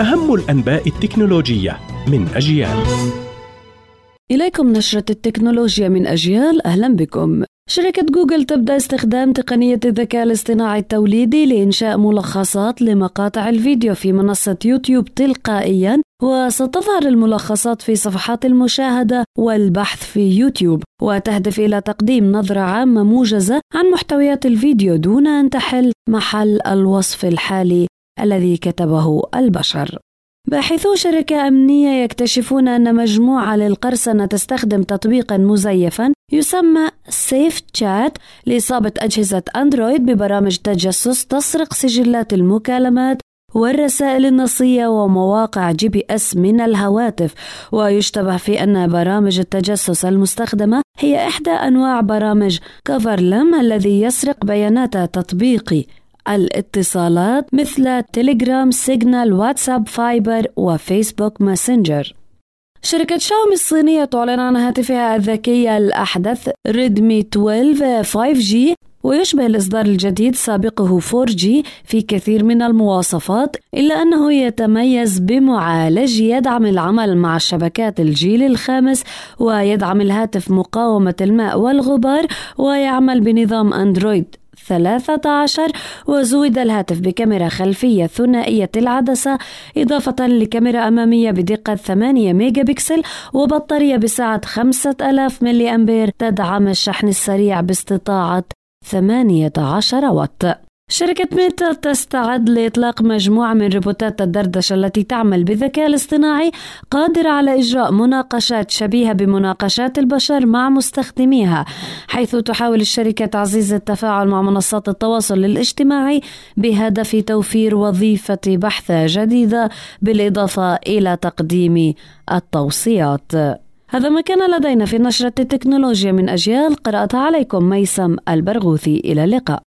أهم الأنباء التكنولوجية من أجيال. إليكم نشرة التكنولوجيا من أجيال. أهلا بكم. شركة جوجل تبدأ استخدام تقنية الذكاء الاصطناعي التوليدي لإنشاء ملخصات لمقاطع الفيديو في منصة يوتيوب تلقائيا وستظهر الملخصات في صفحات المشاهدة والبحث في يوتيوب وتهدف إلى تقديم نظرة عامة موجزة عن محتويات الفيديو دون أن تحل محل الوصف الحالي. الذي كتبه البشر. باحثو شركة أمنية يكتشفون أن مجموعة للقرصنة تستخدم تطبيقا مزيفا يسمى سيف تشات لإصابة أجهزة أندرويد ببرامج تجسس تسرق سجلات المكالمات والرسائل النصية ومواقع GPS من الهواتف. ويشتبه في أن برامج التجسس المستخدمة هي إحدى أنواع برامج Coverlm الذي يسرق بيانات تطبيقي. الاتصالات مثل تليجرام، سيجنال، واتساب، فايبر وفيسبوك ماسنجر. شركة شاومي الصينية تعلن عن هاتفها الذكي الأحدث ريدمي 12 5G ويشبه الإصدار الجديد سابقه 4G في كثير من المواصفات إلا أنه يتميز بمعالج يدعم العمل مع شبكات الجيل الخامس ويدعم الهاتف مقاومة الماء والغبار ويعمل بنظام أندرويد 13 وزود الهاتف بكاميرا خلفية ثنائية العدسة إضافة لكاميرا أمامية بدقة 8 ميجا بكسل وبطارية بسعة 5000 ملي أمبير تدعم الشحن السريع باستطاعة 18 واط. شركة ميتا تستعد لإطلاق مجموعة من روبوتات الدردشة التي تعمل بالذكاء الاصطناعي قادرة على إجراء مناقشات شبيهة بمناقشات البشر مع مستخدميها حيث تحاول الشركة تعزيز التفاعل مع منصات التواصل الاجتماعي بهدف توفير وظيفة بحث جديدة بالإضافة إلى تقديم التوصيات. هذا ما كان لدينا في نشرة التكنولوجيا من أجيال. قرأتها عليكم ميسم البرغوثي. إلى اللقاء.